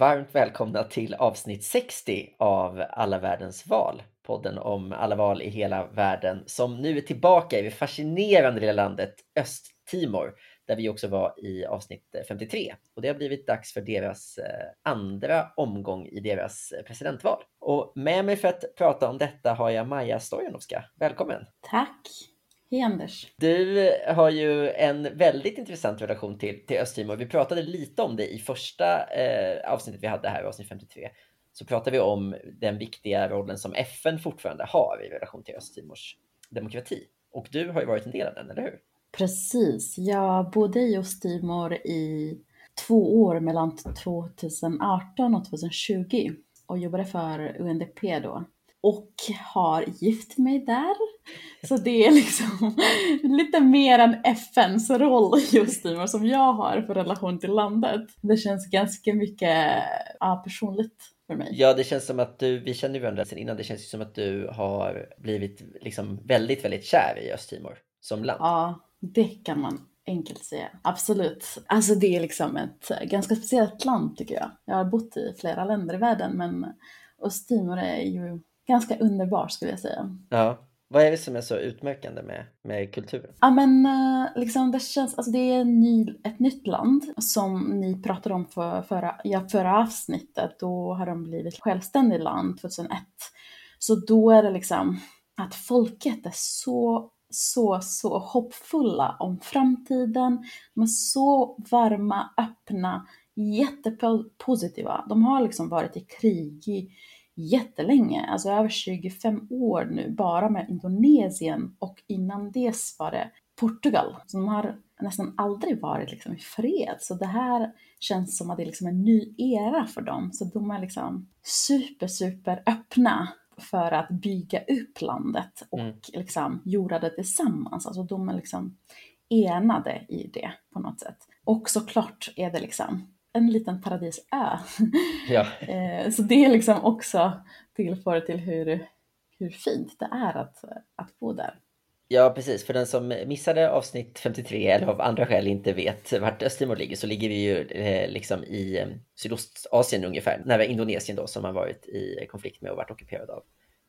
varmt välkomna till avsnitt 60 av Alla världens val. Podden om alla val i hela världen som nu är tillbaka i det fascinerande lilla landet Östtimor där vi också var i avsnitt 53. Och det har blivit dags för deras eh, andra omgång i deras presidentval. Och med mig för att prata om detta har jag Maja Stojanovska. Välkommen! Tack! Hej Anders! Du har ju en väldigt intressant relation till, till Östtimor. Vi pratade lite om det i första eh, avsnittet vi hade här, avsnitt 53. Så pratade vi om den viktiga rollen som FN fortfarande har i relation till Östtimors demokrati. Och du har ju varit en del av den, eller hur? Precis, jag bodde i Östtimor i två år mellan 2018 och 2020 och jobbade för UNDP då och har gift mig där. Så det är liksom lite mer än FNs roll just nu som jag har för relation till landet. Det känns ganska mycket ja, personligt för mig. Ja, det känns som att du, vi känner varandra sedan innan, det känns ju som att du har blivit liksom väldigt, väldigt kär i Östtimor som land. Ja, det kan man enkelt säga. Absolut. Alltså det är liksom ett ganska speciellt land tycker jag. Jag har bott i flera länder i världen men Östtimor är ju ganska underbar skulle jag säga. Ja. Vad är det som är så utmärkande med, med kulturen? Ja men eh, liksom det känns, alltså det är ny, ett nytt land som ni pratade om för, förra, ja, förra avsnittet. Då har de blivit självständigt land 2001. Så då är det liksom att folket är så, så, så hoppfulla om framtiden. De är så varma, öppna, jättepositiva. De har liksom varit i krig i jättelänge, alltså över 25 år nu, bara med Indonesien och innan dess var det Portugal. Så de har nästan aldrig varit liksom i fred. Så det här känns som att det är liksom en ny era för dem. Så de är liksom super, super öppna för att bygga upp landet och mm. liksom göra det tillsammans. Alltså de är liksom enade i det på något sätt. Och såklart är det liksom en liten paradisö. Ja. Eh, så det är liksom också tillför till hur, hur fint det är att, att bo där. Ja, precis. För den som missade avsnitt 53 eller av andra skäl inte vet vart Östtimor ligger så ligger vi ju eh, liksom i eh, Sydostasien ungefär, nära Indonesien då som har varit i konflikt med och varit ockuperad av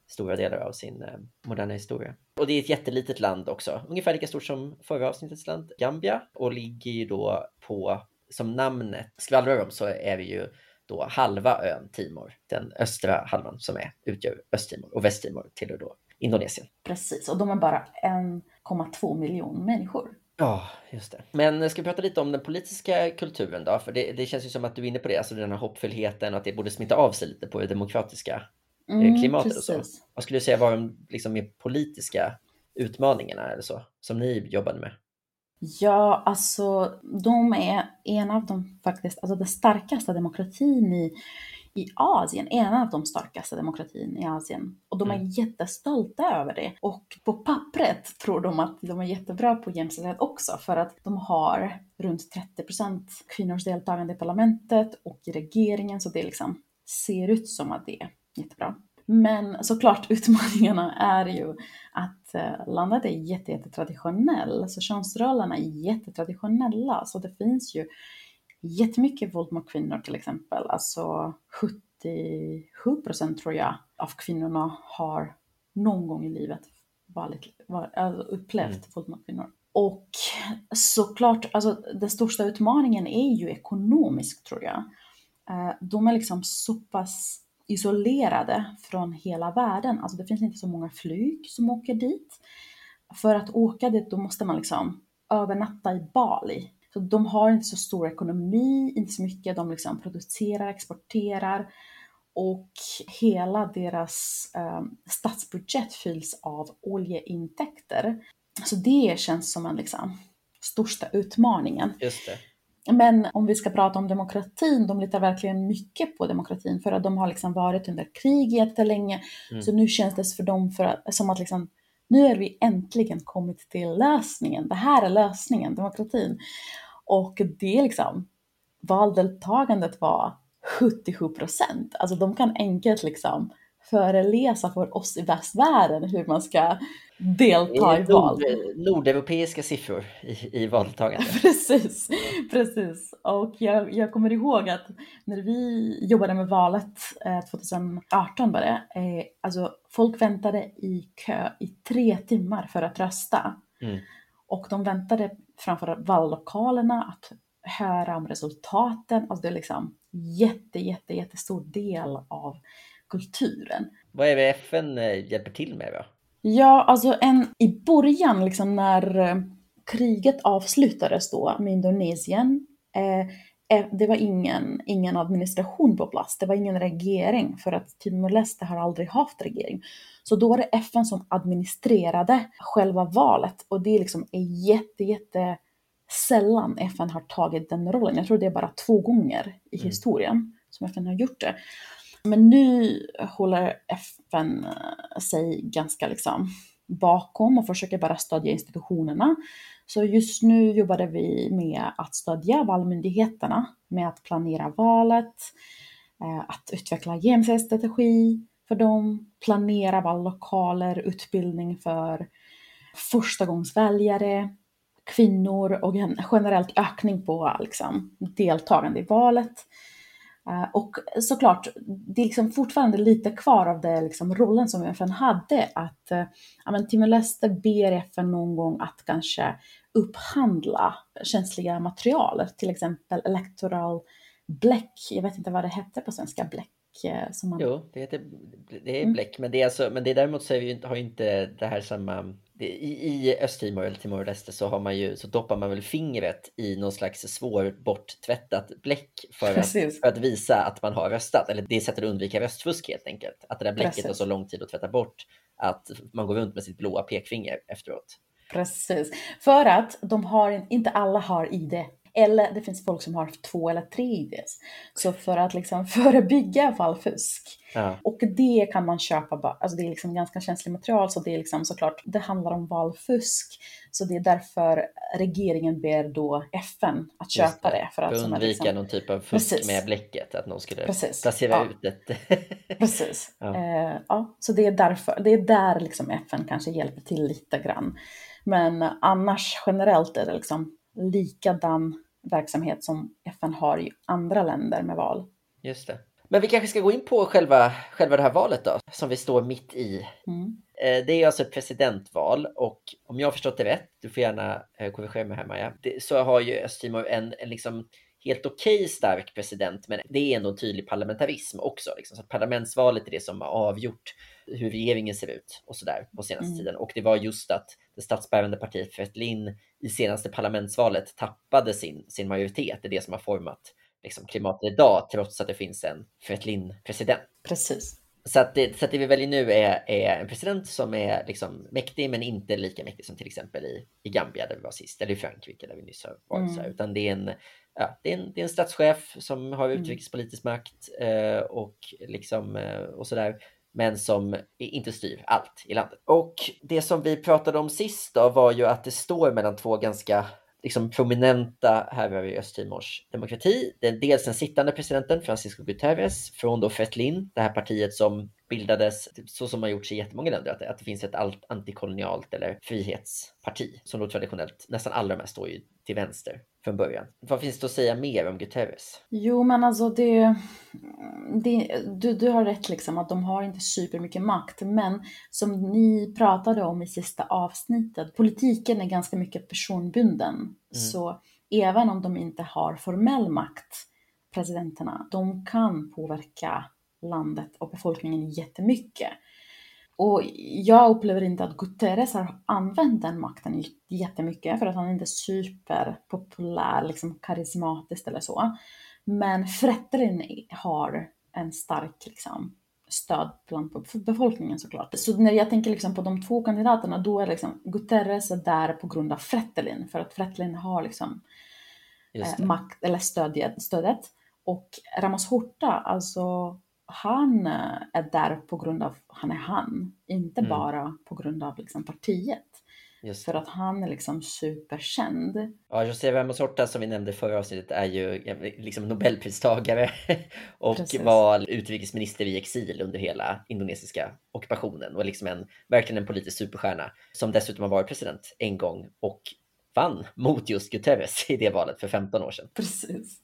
stora delar av sin moderna historia. Och det är ett jättelitet land också, ungefär lika stort som förra avsnittets land, Gambia, och ligger ju då på som namnet skvallrar om så är det ju då halva ön Timor, den östra halvan som är, utgör Östtimor och Västtimor tillhör då Indonesien. Precis, och de är bara 1,2 miljon människor. Ja, just det. Men ska vi prata lite om den politiska kulturen då? För det, det känns ju som att du är inne på det, alltså den här hoppfullheten och att det borde smitta av sig lite på det demokratiska eh, mm, klimatet precis. och så. Vad skulle du säga var de liksom, mer politiska utmaningarna eller så, som ni jobbade med? Ja, alltså de är en av de faktiskt, alltså den starkaste demokratin i, i Asien, en av de starkaste demokratin i Asien. Och de är mm. jättestolta över det. Och på pappret tror de att de är jättebra på jämställdhet också, för att de har runt 30% kvinnors deltagande i parlamentet och i regeringen, så det liksom ser ut som att det är jättebra. Men såklart utmaningarna är ju att eh, landet är jättetraditionellt, så könsrollerna är jättetraditionella. Så det finns ju jättemycket våld mot kvinnor till exempel. Alltså 77 procent tror jag av kvinnorna har någon gång i livet varit, var, alltså upplevt mm. våld mot kvinnor. Och såklart, alltså den största utmaningen är ju ekonomisk tror jag. Eh, de är liksom så pass isolerade från hela världen. Alltså det finns inte så många flyg som åker dit. För att åka dit då måste man liksom övernatta i Bali. Så de har inte så stor ekonomi, inte så mycket. De liksom producerar, exporterar och hela deras eh, statsbudget fylls av oljeintäkter. Så det känns som en liksom största utmaningen. Just det. Men om vi ska prata om demokratin, de litar verkligen mycket på demokratin för att de har liksom varit under krig jättelänge. Mm. Så nu känns det för dem för att, som att liksom, nu är vi äntligen kommit till lösningen. Det här är lösningen, demokratin. Och det liksom, valdeltagandet var 77 procent. Alltså de kan enkelt liksom föreläsa för oss i västvärlden hur man ska delta i val. Nord, nordeuropeiska siffror i, i valdeltagande. precis, precis. Och jag, jag kommer ihåg att när vi jobbade med valet eh, 2018 var det, eh, alltså folk väntade i kö i tre timmar för att rösta. Mm. Och de väntade framför vallokalerna att höra om resultaten. Alltså det är liksom jätte, jätte, jättestor del av kulturen. Vad är det FN hjälper till med då? Ja, alltså en, i början liksom när eh, kriget avslutades då med Indonesien, eh, eh, det var ingen, ingen administration på plats, det var ingen regering för att Timor-Leste har aldrig haft regering. Så då var det FN som administrerade själva valet och det är liksom är jätte, jätte sällan FN har tagit den rollen. Jag tror det är bara två gånger i mm. historien som FN har gjort det. Men nu håller FN eh, sig ganska liksom bakom och försöker bara stödja institutionerna. Så just nu jobbade vi med att stödja valmyndigheterna med att planera valet, eh, att utveckla jämställdhetsstrategi för dem, planera vallokaler, utbildning för förstagångsväljare, kvinnor och en generellt ökning på liksom, deltagande i valet. Uh, och såklart, det är liksom fortfarande lite kvar av det liksom, rollen som FN hade, att uh, Timor-Leste ber FN någon gång att kanske upphandla känsliga material, till exempel electoral bläck, jag vet inte vad det hette på svenska, bläck. Uh, som man... Jo, det, heter, det är bläck, mm. men, det är alltså, men det är däremot så är vi, har inte det här samma i, i Östtimor eller Timor-Leste så har man ju, så doppar man väl fingret i någon slags svår borttvättat bläck för att, för att visa att man har röstat. Eller det är sättet att undvika röstfusk helt enkelt. Att det där bläcket Precis. tar så lång tid att tvätta bort att man går runt med sitt blåa pekfinger efteråt. Precis, för att de har, inte alla har ID eller det finns folk som har två eller tre IDs. Så för att liksom förebygga valfusk. Ja. Och det kan man köpa, alltså det är liksom ganska känsligt material så det är liksom såklart, det handlar om valfusk. Så det är därför regeringen ber då FN att köpa det. det. För att undvika liksom... någon typ av fusk Precis. med bläcket, att någon skulle Precis. placera ja. ut ett... Precis. Ja. Eh, ja. så det är därför, det är där liksom FN kanske hjälper till lite grann. Men annars generellt är det liksom likadan verksamhet som FN har i andra länder med val. Just det. Men vi kanske ska gå in på själva, själva det här valet då, som vi står mitt i. Mm. Eh, det är alltså ett presidentval och om jag har förstått det rätt, du får gärna eh, korrigera mig här Maja, så har ju Östtimor en, en liksom helt okej okay stark president, men det är ändå en tydlig parlamentarism också. Liksom. Så parlamentsvalet är det som har avgjort hur regeringen ser ut och sådär på senaste mm. tiden. Och det var just att det statsbärande partiet Fretlin i senaste parlamentsvalet tappade sin, sin majoritet. Det är det som har format liksom, klimatet idag, trots att det finns en Fretlin-president. Precis. Så att, det, så att det vi väljer nu är, är en president som är liksom mäktig, men inte lika mäktig som till exempel i, i Gambia där vi var sist, eller i Frankrike där vi nyss har varit. Mm. Så här, utan det är en ja, det, är en, det är en statschef som har mm. utrikespolitisk makt eh, och, liksom, eh, och sådär men som inte styr allt i landet. Och det som vi pratade om sist då var ju att det står mellan två ganska liksom prominenta herrar i Östtimors demokrati. Det är dels den sittande presidenten Francisco Guterres från då Fretlin, det här partiet som bildades typ, så som har gjorts i jättemånga länder, att, att det finns ett antikolonialt eller frihetsparti som då traditionellt, nästan alla de här står ju till vänster från början. Vad finns det att säga mer om Guterres? Jo, men alltså det, det du, du har rätt liksom att de har inte supermycket makt, men som ni pratade om i sista avsnittet, politiken är ganska mycket personbunden. Mm. Så även om de inte har formell makt, presidenterna, de kan påverka landet och befolkningen jättemycket. Och jag upplever inte att Guterres har använt den makten jättemycket för att han inte är superpopulär, liksom karismatisk eller så. Men Fretilin har en stark liksom, stöd bland befolkningen såklart. Så när jag tänker liksom på de två kandidaterna, då är liksom Guterres är där på grund av Fretilin, för att Fretilin har liksom eh, makt, eller stödet, stödet. Och Ramos Horta, alltså han är där på grund av han är han, inte mm. bara på grund av liksom partiet. Just För att han är liksom superkänd. Ja, José Ramos Horta som vi nämnde förra avsnittet är ju liksom Nobelpristagare och Precis. var utrikesminister i exil under hela indonesiska ockupationen och liksom en, verkligen en politisk superstjärna som dessutom har varit president en gång och vann mot just Guterres i det valet för 15 år sedan. Precis.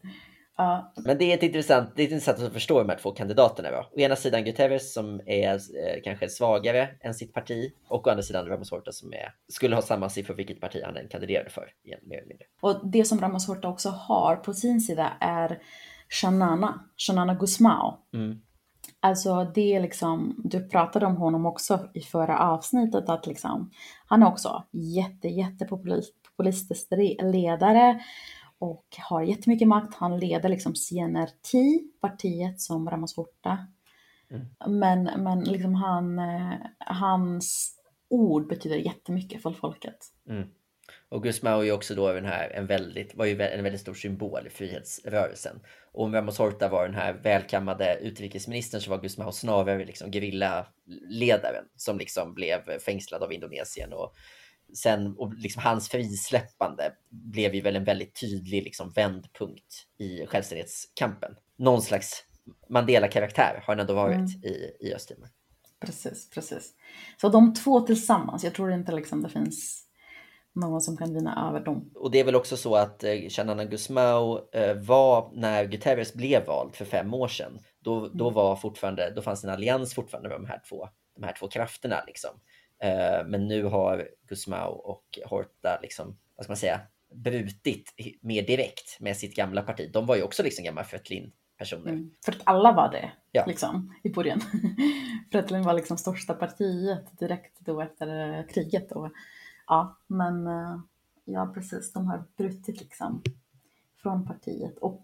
Ja, Men det är ett intressant, det är intressant att förstå de här två kandidaterna. Då. Å ena sidan Guterres som är eh, kanske svagare än sitt parti och å andra sidan Ramos Horta som är, skulle ha samma siffror vilket parti han än kandiderade för. Igen, mer eller mindre. och det som Ramos Horta också har på sin sida är Shanana, Shanana Gusmao. Mm. Alltså det är liksom, du pratade om honom också i förra avsnittet att liksom, han är också jätte, jätte populistisk ledare och har jättemycket makt. Han leder liksom CNRT, partiet som Ramos Horta. Mm. Men, men liksom han, eh, hans ord betyder jättemycket för folket. Mm. Och Gusmao är också då den här, en väldigt, var ju en väldigt stor symbol i frihetsrörelsen. Och om Ramos Horta var den här välkammade utrikesministern så var Gusmao snarare liksom gerillaledaren som liksom blev fängslad av Indonesien. Och sen, och liksom hans frisläppande blev ju väl en väldigt tydlig liksom vändpunkt i självständighetskampen. Någon slags Mandela-karaktär har han ändå varit Mm. i, i Östtimor. Precis, precis. Så de två tillsammans, jag tror inte liksom det finns någon som kan vinna över dem. Och det är väl också så att eh, Xanana Gusmao eh, var, när Guterres blev vald för fem år sedan, då, då, var fortfarande, då fanns en allians fortfarande med de här två, de här två krafterna. Liksom. Eh, men nu har Gusmao och Horta, liksom, vad ska man säga, brutit mer direkt med sitt gamla parti. De var ju också liksom gamla Fretlin-personer. Mm. För att alla var det, Ja. liksom, i början. Fretilin var liksom största partiet direkt då efter eh, kriget. Och, ja, men eh, ja, precis, de har brutit liksom från partiet. Och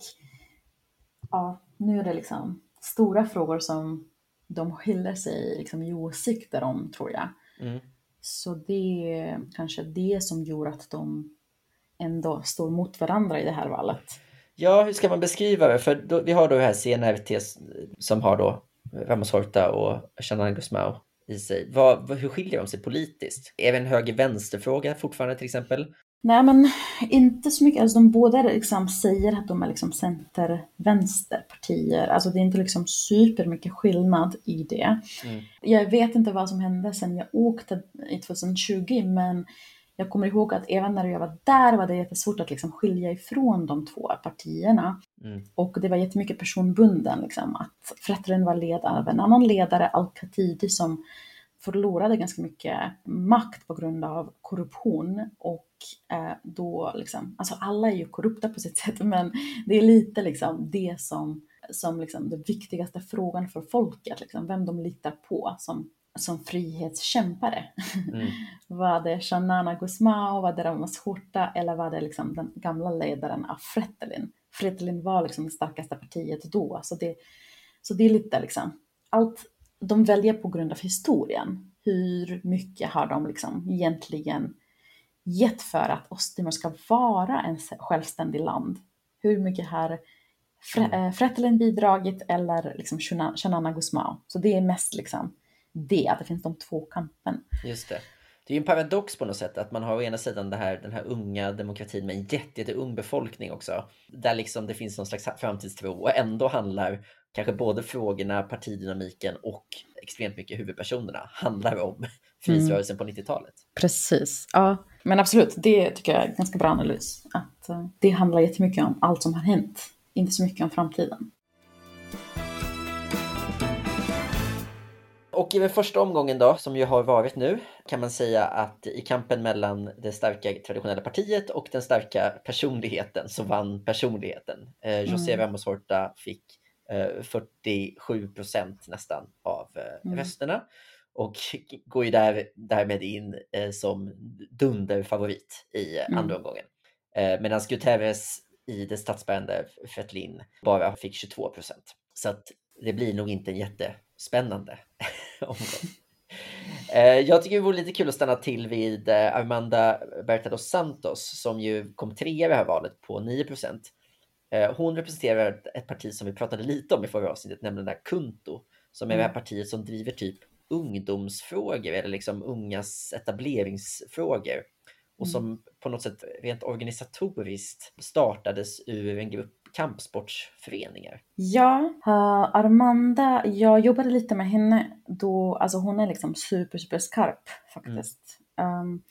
ja, nu är det liksom stora frågor som de skiljer sig liksom, i åsikter om, tror jag. Mm. Så det är kanske det som gjorde att de ändå står mot varandra i det här valet. Ja, hur ska man beskriva det? För då, vi har då det här CNRT som har då Ramos Horta och Xanana Gusmao i sig. Vad, hur skiljer de sig politiskt? Är det en höger-vänster-fråga fortfarande till exempel? Nej men inte så mycket, alltså de båda liksom säger att de är liksom center-vänsterpartier. Alltså det är inte liksom supermycket skillnad i det. Mm. Jag vet inte vad som hände sen jag åkte i 2020 men jag kommer ihåg att även när jag var där var det jättesvårt att liksom skilja ifrån de två partierna. Mm. Och det var jättemycket personbunden, liksom, att Fretilin var led av en annan ledare, Al-Khatidi, som förlorade ganska mycket makt på grund av korruption. Och eh, då, liksom, alltså alla är ju korrupta på sitt sätt, men det är lite liksom det som, som liksom den viktigaste frågan för folket, liksom, vem de litar på som, som frihetskämpare. Mm. Var det Shanana Gusmao, var det Ramos Horta eller var det liksom den gamla ledaren av Fretilin? Fretilin var liksom det starkaste partiet då, så det, så det är lite liksom, allt de väljer på grund av historien. Hur mycket har de liksom egentligen gett för att Östtimor ska vara en självständig land? Hur mycket har Fre- Fretilin bidragit eller liksom Shanana Gusmao? Så det är mest liksom det, att det finns de två kampen. Just det. Det är ju en paradox på något sätt att man har å ena sidan här, den här unga demokratin med en jätte, jätte ung befolkning också. Där liksom det finns någon slags framtidstro och ändå handlar kanske både frågorna, partidynamiken och extremt mycket huvudpersonerna handlar om frihetsrörelsen på 90-talet. Precis, ja. Men absolut, det tycker jag är en ganska bra analys. Att uh, det handlar jättemycket om allt som har hänt, inte så mycket om framtiden. Och i den första omgången då, som ju har varit nu, kan man säga att i kampen mellan det starka traditionella partiet och den starka personligheten så vann personligheten. Eh, José Mm. Ramos Horta fick eh, 47 procent nästan av eh, Mm. rösterna och går ju där, därmed in eh, som dunderfavorit i Mm. andra omgången. Eh, Medan Guterres i det statsbärande Fretlin bara fick 22 procent. Så att det blir nog inte en jättespännande omgång. Eh, Jag tycker det vore lite kul att stanna till vid eh, Armanda Berta dos Santos som ju kom trea i det här valet på 9 procent. Hon representerar ett parti som vi pratade lite om i förra avsnittet, nämligen det här Kunto, som är det här partiet som driver typ ungdomsfrågor eller liksom ungas etableringsfrågor och som mm. på något sätt rent organisatoriskt startades ur en grupp kampsportsföreningar. Ja, uh, Armanda, jag jobbade lite med henne då, alltså hon är liksom super, super skarp faktiskt. Mm. Um,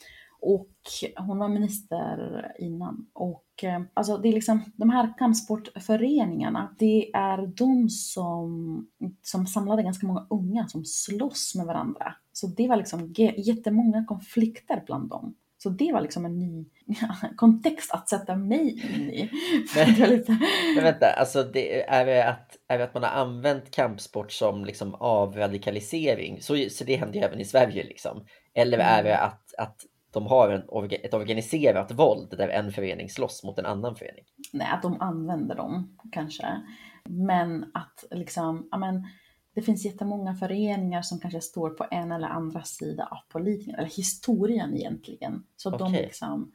och hon var minister innan. Och ehm, alltså det är liksom, de här kampsportföreningarna, det är de som, som samlade ganska många unga som slåss med varandra. Så det var liksom jättemånga konflikter bland dem. Så det var liksom en ny ja, kontext att sätta mig in i. Men, lite... men vänta, alltså det, är, det att, är det att man har använt kampsport som liksom avradikalisering? Så, så det händer ju även i Sverige liksom. Eller är mm. det att, att de har en, ett organiserat våld där en förening slåss mot en annan förening? Nej, att de använder dem kanske. Men att liksom, ja men det finns jättemånga föreningar som kanske står på en eller andra sida av politiken, eller historien egentligen. Så okay. de liksom,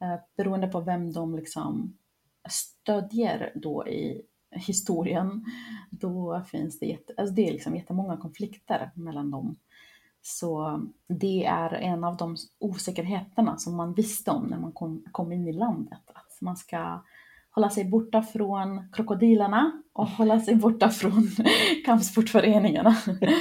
eh, beroende på vem de liksom stödjer då i historien, då finns det, jätte, alltså det är liksom jättemånga konflikter mellan dem. Så det är en av de osäkerheterna som man visste om när man kom, kom in i landet. Att man ska hålla sig borta från krokodilerna och hålla sig borta från kampsportföreningarna.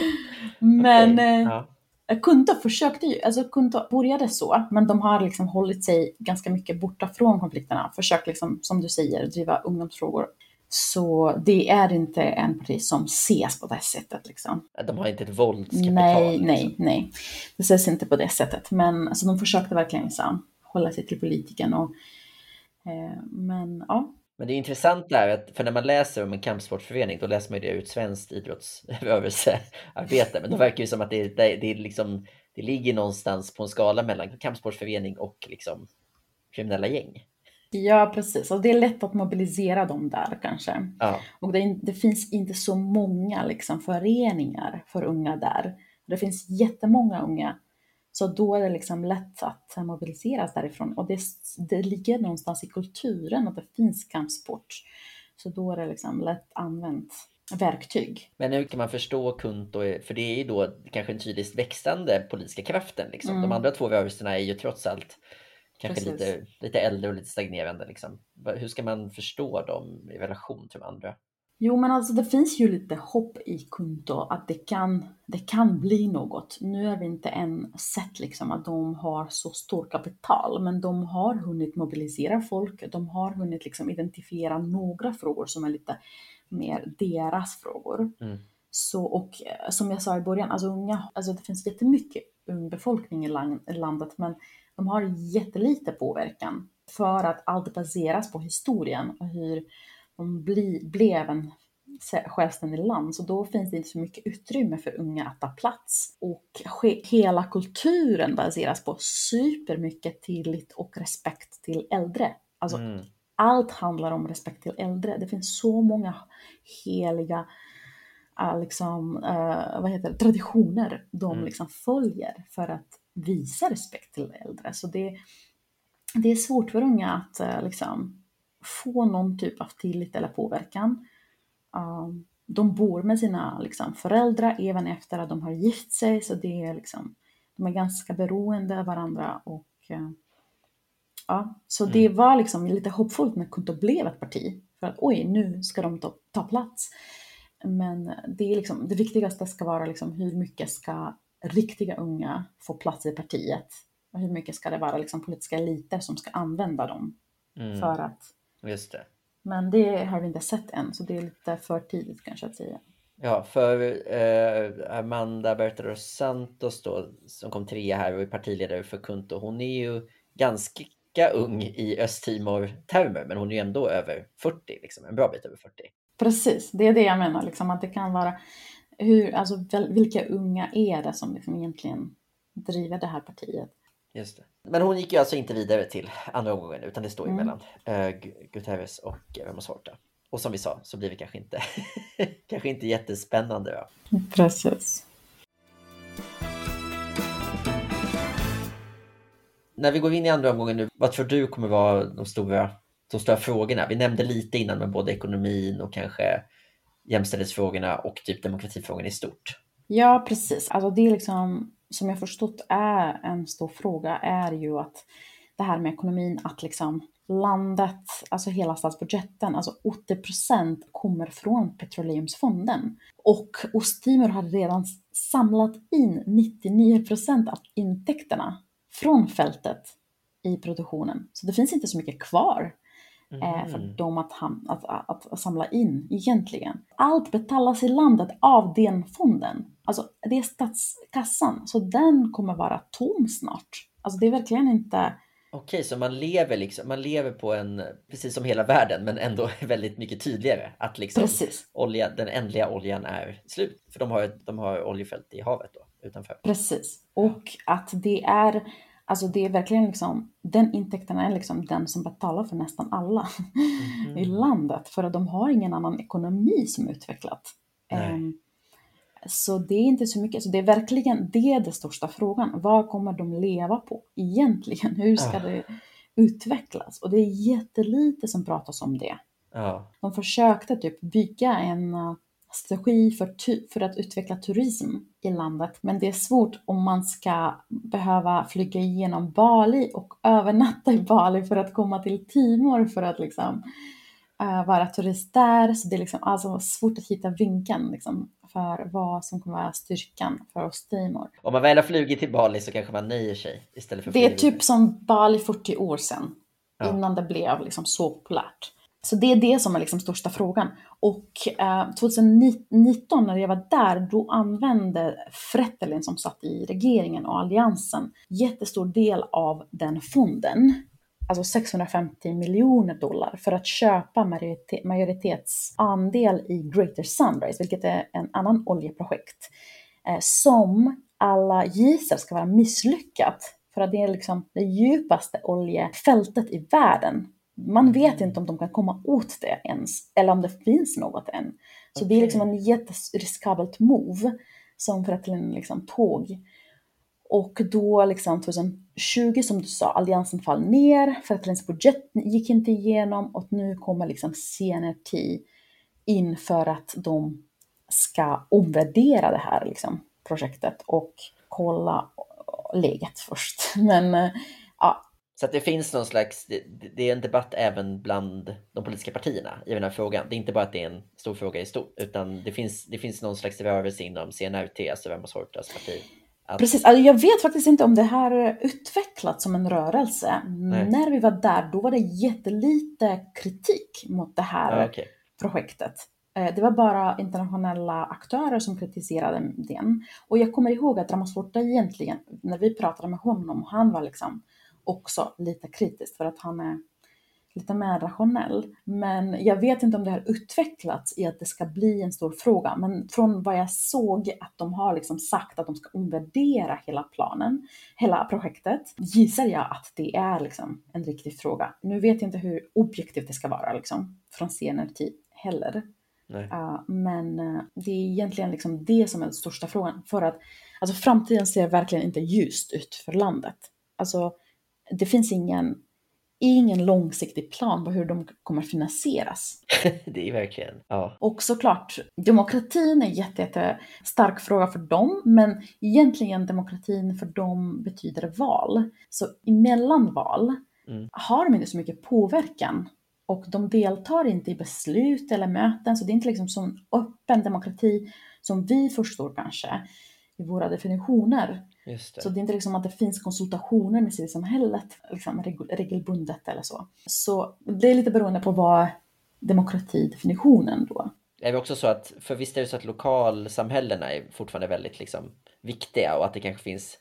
Men okay, ja. eh, Kunta försökte ju, alltså Kunta började så, men de har liksom hållit sig ganska mycket borta från konflikterna, försökt liksom, som du säger, driva ungdomsfrågor. Så det är inte en parti som ses på det sättet. Liksom. De har inte ett våldskapital? Nej, liksom. nej, nej. Det ses inte på det sättet. Men alltså, de försökte verkligen liksom, hålla sig till politiken och men ja. Men det är intressant där, att, för när man läser om en kampsportförening, då läser man det ur ett svenskt idrottsrörelsearbete. Men då verkar det som att det, det, det, liksom, det ligger någonstans på en skala mellan kampsportförening och liksom kriminella gäng. Ja, precis. Och det är lätt att mobilisera dem där kanske. Ja. Och det, det, finns inte så många liksom, föreningar för unga där. Det finns jättemånga unga så då är det liksom lätt att mobiliseras därifrån och det, det ligger någonstans i kulturen att det finns kampsport. Så då är det liksom lätt använt verktyg. Men hur kan man förstå Kunto? För det är ju då kanske den tydligast växande politiska kraften. Liksom. Mm. De andra två rörelserna är ju trots allt kanske lite, lite äldre och lite stagnerande. Liksom. Hur ska man förstå dem i relation till de andra? Jo, men alltså det finns ju lite hopp i Kunto att det kan, det kan bli något. Nu har vi inte än sett liksom att de har så stort kapital, men de har hunnit mobilisera folk. De har hunnit liksom identifiera några frågor som är lite mer deras frågor. Mm. Så, och eh, som jag sa i början, alltså, unga, alltså det finns jättemycket ung befolkning i landet, men de har jättelite påverkan för att allt baseras på historien och hur de bli, blev en självständig land, så då finns det inte så mycket utrymme för unga att ta plats. Och hela kulturen baseras på supermycket tillit och respekt till äldre. Alltså, mm. allt handlar om respekt till äldre. Det finns så många heliga uh, liksom, uh, vad heter det, traditioner de mm. liksom följer för att visa respekt till äldre. Så det, det är svårt för unga att uh, liksom, få någon typ av tillit eller påverkan. Um, de bor med sina liksom, föräldrar även efter att de har gift sig, så det är liksom, de är ganska beroende av varandra. Och, uh, ja, så mm. det var liksom lite hoppfullt när Kunto blev ett parti, för att oj, nu ska de ta, ta plats. Men det, är liksom, det viktigaste ska vara liksom, hur mycket ska riktiga unga få plats i partiet? Och hur mycket ska det vara liksom, politiska eliter som ska använda dem mm. för att Just det. Men det har vi inte sett än, så det är lite för tidigt kanske att säga. Ja, för eh, Amanda Berta Santos då, som kom trea här och är partiledare för Kunto, hon är ju ganska ung i Östtimor-termer, men hon är ju ändå över 40, liksom, en bra bit över 40. Precis, det är det jag menar, liksom, att det kan vara hur, alltså, vilka unga är det som liksom egentligen driver det här partiet? Just det. Men hon gick ju alltså inte vidare till andra omgången utan det står ju mm. mellan uh, Guterres och Ramos Horta. Och som vi sa så blir det kanske inte, kanske inte jättespännande. Då. Precis. När vi går in i andra omgången nu, vad tror du kommer vara de stora, de stora frågorna? Vi nämnde lite innan med både ekonomin och kanske jämställdhetsfrågorna och typ demokratifrågorna i stort. Ja, precis. Alltså det är liksom, som jag förstått är en stor fråga, är ju att det här med ekonomin, att liksom landet, alltså hela statsbudgeten, alltså 80% kommer från Petroleumsfonden. Och Osttimor har redan samlat in 99% av intäkterna från fältet i produktionen. Så det finns inte så mycket kvar mm. för dem att, att, att, att, samla in egentligen. Allt betalas i landet av den fonden. Alltså det är statskassan, så den kommer vara tom snart. Alltså det är verkligen inte Okej, så man lever liksom, man lever på en, precis som hela världen, men ändå väldigt mycket tydligare att liksom precis. olja, den ändliga oljan är slut. För de har, de har oljefält i havet då, utanför. Precis. Och att det är, alltså det är verkligen liksom, den intäkten är liksom den som betalar för nästan alla mm. i landet. För att de har ingen annan ekonomi som är utvecklat. Um, så det är inte så mycket, så det är verkligen det är den största frågan. Vad kommer de leva på egentligen? Hur ska det utvecklas? Och det är jättelite som pratas om det. Ja. De försökte typ bygga en uh, strategi för, för att utveckla turism i landet. Men det är svårt om man ska behöva flyga igenom Bali och övernatta i Bali för att komma till Timor för att liksom uh, vara turist där. Så det är liksom alltså svårt att hitta vinkeln liksom, för vad som kommer vara styrkan för oss Timor. Om man väl har flugit till Bali så kanske man nöjer sig istället för Det är typ som Bali 40 år sedan, ja. innan det blev liksom så populärt. Så det är det som är liksom största frågan. Och eh, 2019 när jag var där, då använde Fretilin som satt i regeringen och alliansen jättestor del av den fonden alltså 650 miljoner dollar för att köpa majoritetsandel i Greater Sunrise, vilket är en annan oljeprojekt eh, som alla gissar ska vara misslyckat för att det är liksom det djupaste oljefältet i världen. Man vet inte om de kan komma åt det ens, eller om det finns något än. Så okay. det är liksom en jätteriskabelt move som Fretilin liksom tog. Och då liksom 2020 som du sa, alliansen fall ner, Fretilins budget gick inte igenom och nu kommer liksom CNRT in för att de ska omvärdera det här liksom, projektet och kolla läget först. Men eh. Så att det finns någon slags, det, det, är en debatt även bland de politiska partierna i den här frågan. Det är inte bara att det är en stor fråga i stort, utan det finns, det finns någon slags rörelse inom CNRT, alltså Ramos Hortas parti, att... Precis, alltså jag vet faktiskt inte om det här utvecklats som en rörelse. Nej. När vi var där, då var det jättelite kritik mot det här ja, okay. projektet. Eh, det var bara internationella aktörer som kritiserade den. Och jag kommer ihåg att Ramos Horta egentligen, när vi pratade med honom, han var liksom också lite kritisk för att han är lite mer rationell. Men jag vet inte om det har utvecklats i att det ska bli en stor fråga. Men från vad jag såg att de har liksom sagt att de ska omvärdera hela planen, hela projektet, gissar jag att det är liksom en riktig fråga. Nu vet jag inte hur objektivt det ska vara liksom, från CNRT heller. Uh, men uh, det är egentligen liksom det som är den största frågan. För att alltså, framtiden ser verkligen inte ljust ut för landet. Alltså, det finns ingen ingen långsiktig plan på hur de kommer finansieras. det är verkligen, ja. Och såklart, demokratin är en jätte, jätte stark fråga för dem, men egentligen demokratin för dem betyder val. Så emellan val mm. har de inte så mycket påverkan och de deltar inte i beslut eller möten, så det är inte liksom sån öppen demokrati som vi förstår kanske i våra definitioner. Det. Så det är inte liksom att det finns konsultationer med civilsamhället liksom regelbundet eller så. Så det är lite beroende på vad demokratidefinitionen då. Det är också så att, för visst är det så att lokalsamhällena är fortfarande väldigt liksom viktiga och att det kanske finns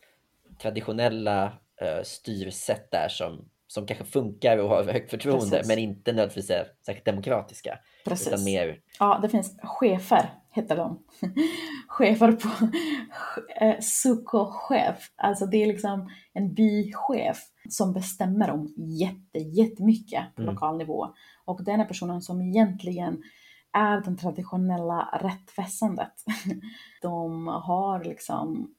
traditionella uh, styrsätt där som, som kanske funkar och har högt förtroende Precis. men inte nödvändigtvis är särskilt demokratiska. Precis. Utan mer... Ja, det finns chefer heter de. Chefer på eh, Suko-chef. Alltså det är liksom en bychef som bestämmer om jätte, jättemycket på mm. lokal nivå. Och den är personen som egentligen är det traditionella rättväsendet. De har liksom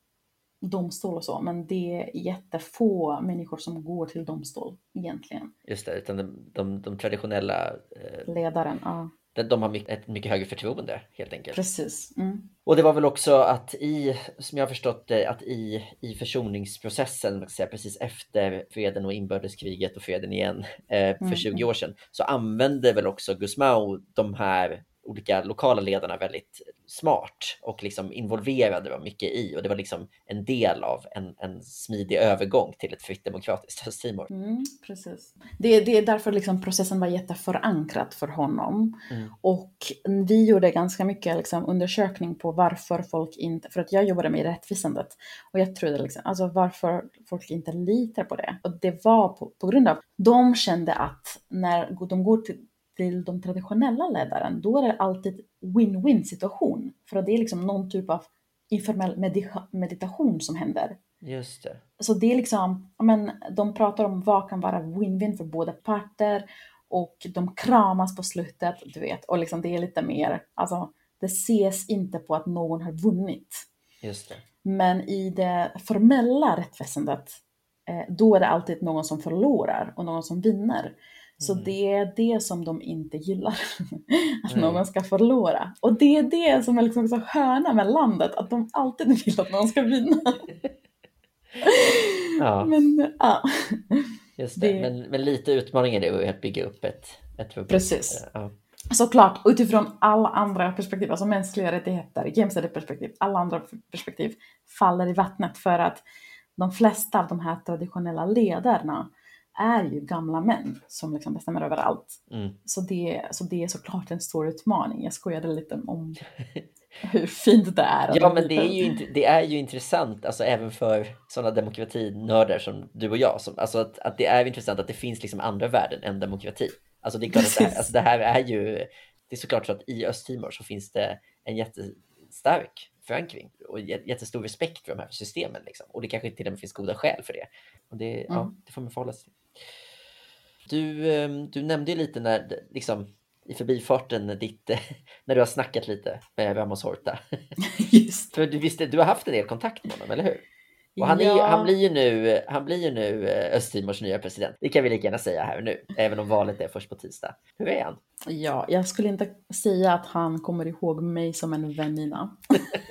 domstol och så, men det är jättefå människor som går till domstol egentligen. Just det, utan de, de, de traditionella eh, ledaren, ja de har ett mycket högre förtroende helt enkelt. Precis. Mm. Och det var väl också att i, som jag har förstått det, att i, i försoningsprocessen, säga, precis efter freden och inbördeskriget och freden igen eh, för 20 mm. år sedan, så använde väl också Gusmao de här olika lokala ledarna väldigt smart och liksom involverade dem mycket i och det var liksom en del av en, en smidig övergång till ett fritt demokratiskt Östtimor. Mm, precis. Det, det är därför liksom processen var jätteförankrad för honom. Mm. Och vi gjorde ganska mycket liksom undersökning på varför folk inte, för att jag jobbade med rättvisandet och jag trodde liksom, alltså varför folk inte litar på det. Och det var på, på grund av, de kände att när de går till till de traditionella ledaren, då är det alltid win-win situation. För att det är liksom någon typ av informell meditation som händer. Just det. Så det är liksom, men de pratar om vad kan vara win-win för båda parter och de kramas på slutet, du vet, och liksom det är lite mer, alltså det ses inte på att någon har vunnit. Just det. Men i det formella rättsväsendet, eh, då är det alltid någon som förlorar och någon som vinner. Så mm. det är det som de inte gillar, att mm. någon ska förlora. Och det är det som är liksom så sköna med landet, att de alltid vill att någon ska vinna. ja. Men, ja. Just det. det... Men, men, lite utmaning är det att bygga upp ett, ett förbund. Precis. Ja. Såklart, utifrån alla andra perspektiv, alltså mänskliga rättigheter, jämställdhetsperspektiv, alla andra perspektiv faller i vattnet för att de flesta av de här traditionella ledarna är ju gamla män som liksom bestämmer över allt. Mm. Så, det, så det är såklart en stor utmaning. Jag skojade lite om hur fint det är. Ja, men det är, ju, det är ju intressant, alltså även för sådana demokratinördar som du och jag. Som, alltså att, att det är intressant att det finns liksom andra värden än demokrati. Alltså det är klart att det här, alltså det här är ju, det är såklart så att i Östtimor så finns det en jättestark förankring och jättestor respekt för de här systemen. Liksom. Och det kanske till och med finns goda skäl för det. Och det, mm. ja, det får man förhålla sig till. Du, ehm, du nämnde ju lite när, liksom, i förbifarten ditt, när du har snackat lite med Ramos Horta. Just. För du, visste, du har haft en del kontakt med honom, eller hur? Och han, är, ja. han, blir ju nu, han blir ju nu eh, Östtimors nya president. Det kan vi lika gärna säga här nu, även om valet är först på tisdag. Hur är han? Ja, jag skulle inte säga att han kommer ihåg mig som en väninna.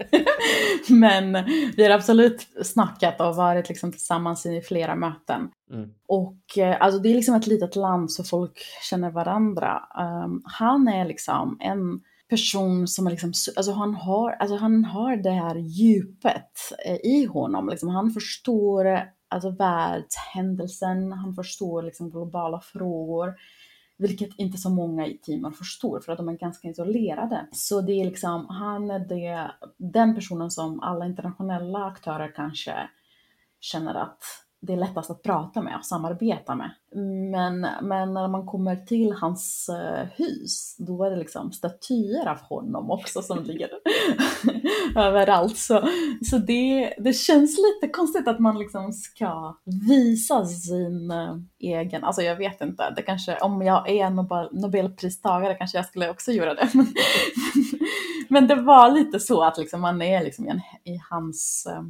Men vi har absolut snackat och varit liksom tillsammans i flera möten. Mm. Och eh, alltså det är liksom ett litet land så folk känner varandra. Um, han är liksom en person som är liksom, alltså han har, alltså han har det här djupet eh, i honom. Liksom han förstår eh, alltså världshändelsen, han förstår liksom globala frågor. Vilket inte så många i teamen förstår för att de är ganska isolerade. Så det är liksom, han är det, den personen som alla internationella aktörer kanske känner att det är lättast att prata med och samarbeta med. Men, men när man kommer till hans eh, hus, då är det liksom statyer av honom också som ligger överallt. Så, så det, det känns lite konstigt att man liksom ska visa sin eh, egen, alltså jag vet inte, det kanske, om jag är Nobel, Nobelpristagare kanske jag skulle också göra det. men det var lite så att liksom man är liksom i, i hans eh,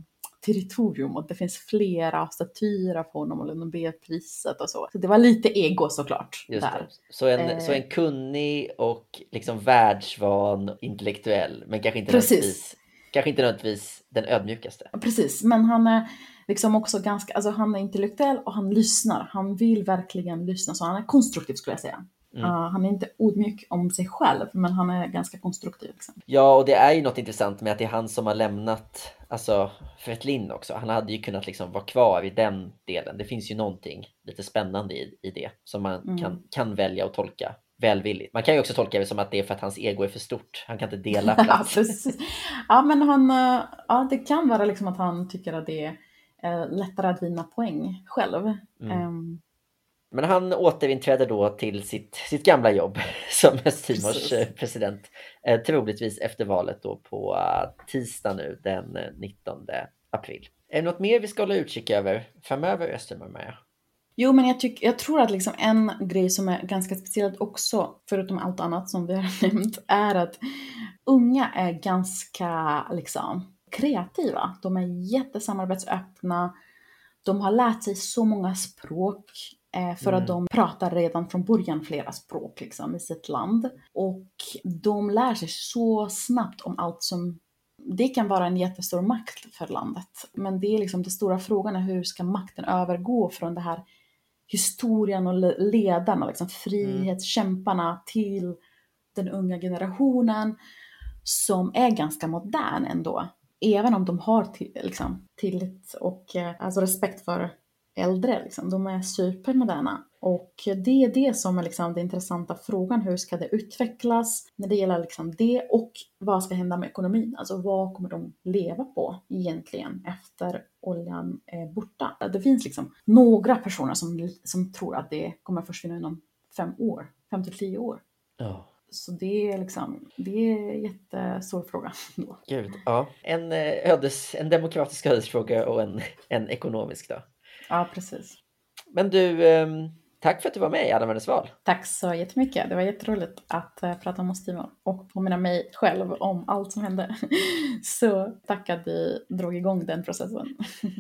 territorium och det finns flera statyer av honom och Nobelpriset och så. Så det var lite ego såklart. Just där. Så, en, eh. så en kunnig och liksom världsvan intellektuell, men kanske inte, nödvändigtvis, kanske inte nödvändigtvis den ödmjukaste. Precis, men han är liksom också ganska, alltså han är intellektuell och han lyssnar. Han vill verkligen lyssna, så han är konstruktiv skulle jag säga. Mm. Uh, han är inte odmjuk om sig själv, men han är ganska konstruktiv. Liksom. Ja, och det är ju något intressant med att det är han som har lämnat alltså, Fretlin också. Han hade ju kunnat liksom vara kvar i den delen. Det finns ju någonting lite spännande i, i det som man mm. kan, kan välja att tolka välvilligt. Man kan ju också tolka det som att det är för att hans ego är för stort. Han kan inte dela plats. ja, ja, men han, eh, ja, det kan vara liksom att han tycker att det är eh, lättare att vinna poäng själv. Mm. Um, men han återinträder då till sitt, sitt gamla jobb som Östtimors eh, president. Eh, troligtvis efter valet då på uh, tisdag nu den 19 april. Är det något mer vi ska hålla utkik över framöver Östtimor, Maja? Jo, men jag, tyck, jag tror att liksom en grej som är ganska speciellt också, förutom allt annat som vi har nämnt, är att unga är ganska liksom, kreativa. De är jättesamarbetsöppna. De har lärt sig så många språk Eh, för mm. att de pratar redan från början flera språk liksom, i sitt land. Och de lär sig så snabbt om allt som det kan vara en jättestor makt för landet. Men det är liksom den stora frågan är hur ska makten övergå från det här historien och ledarna, liksom frihetskämparna mm. till den unga generationen som är ganska modern ändå. Även om de har liksom, tillit och eh, alltså respekt för äldre. Liksom. De är supermoderna. Och det är det som är liksom den intressanta frågan. Hur ska det utvecklas när det gäller liksom det och vad ska hända med ekonomin? Alltså vad kommer de leva på egentligen efter oljan är borta? Det finns liksom några personer som, som tror att det kommer försvinna inom fem år, fem till tio år. Ja. Så det är liksom, det är en jättestor fråga. Då. Gud, ja. En, eh, ödes, en demokratisk ödesfråga och en, en ekonomisk då. Ja, precis. Men du, ehm, tack för att du var med i Alla val. Tack så jättemycket. Det var jätteroligt att eh, prata om Osttimor och påminna mig själv om allt som hände. Så tack att du drog igång den processen.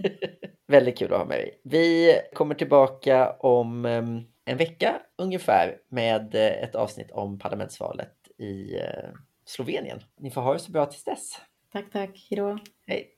Väldigt kul att ha med dig. Vi kommer tillbaka om ehm, en vecka ungefär med eh, ett avsnitt om parlamentsvalet i eh, Slovenien. Ni får ha det så bra tills dess. Tack, tack. Hejdå. Hej.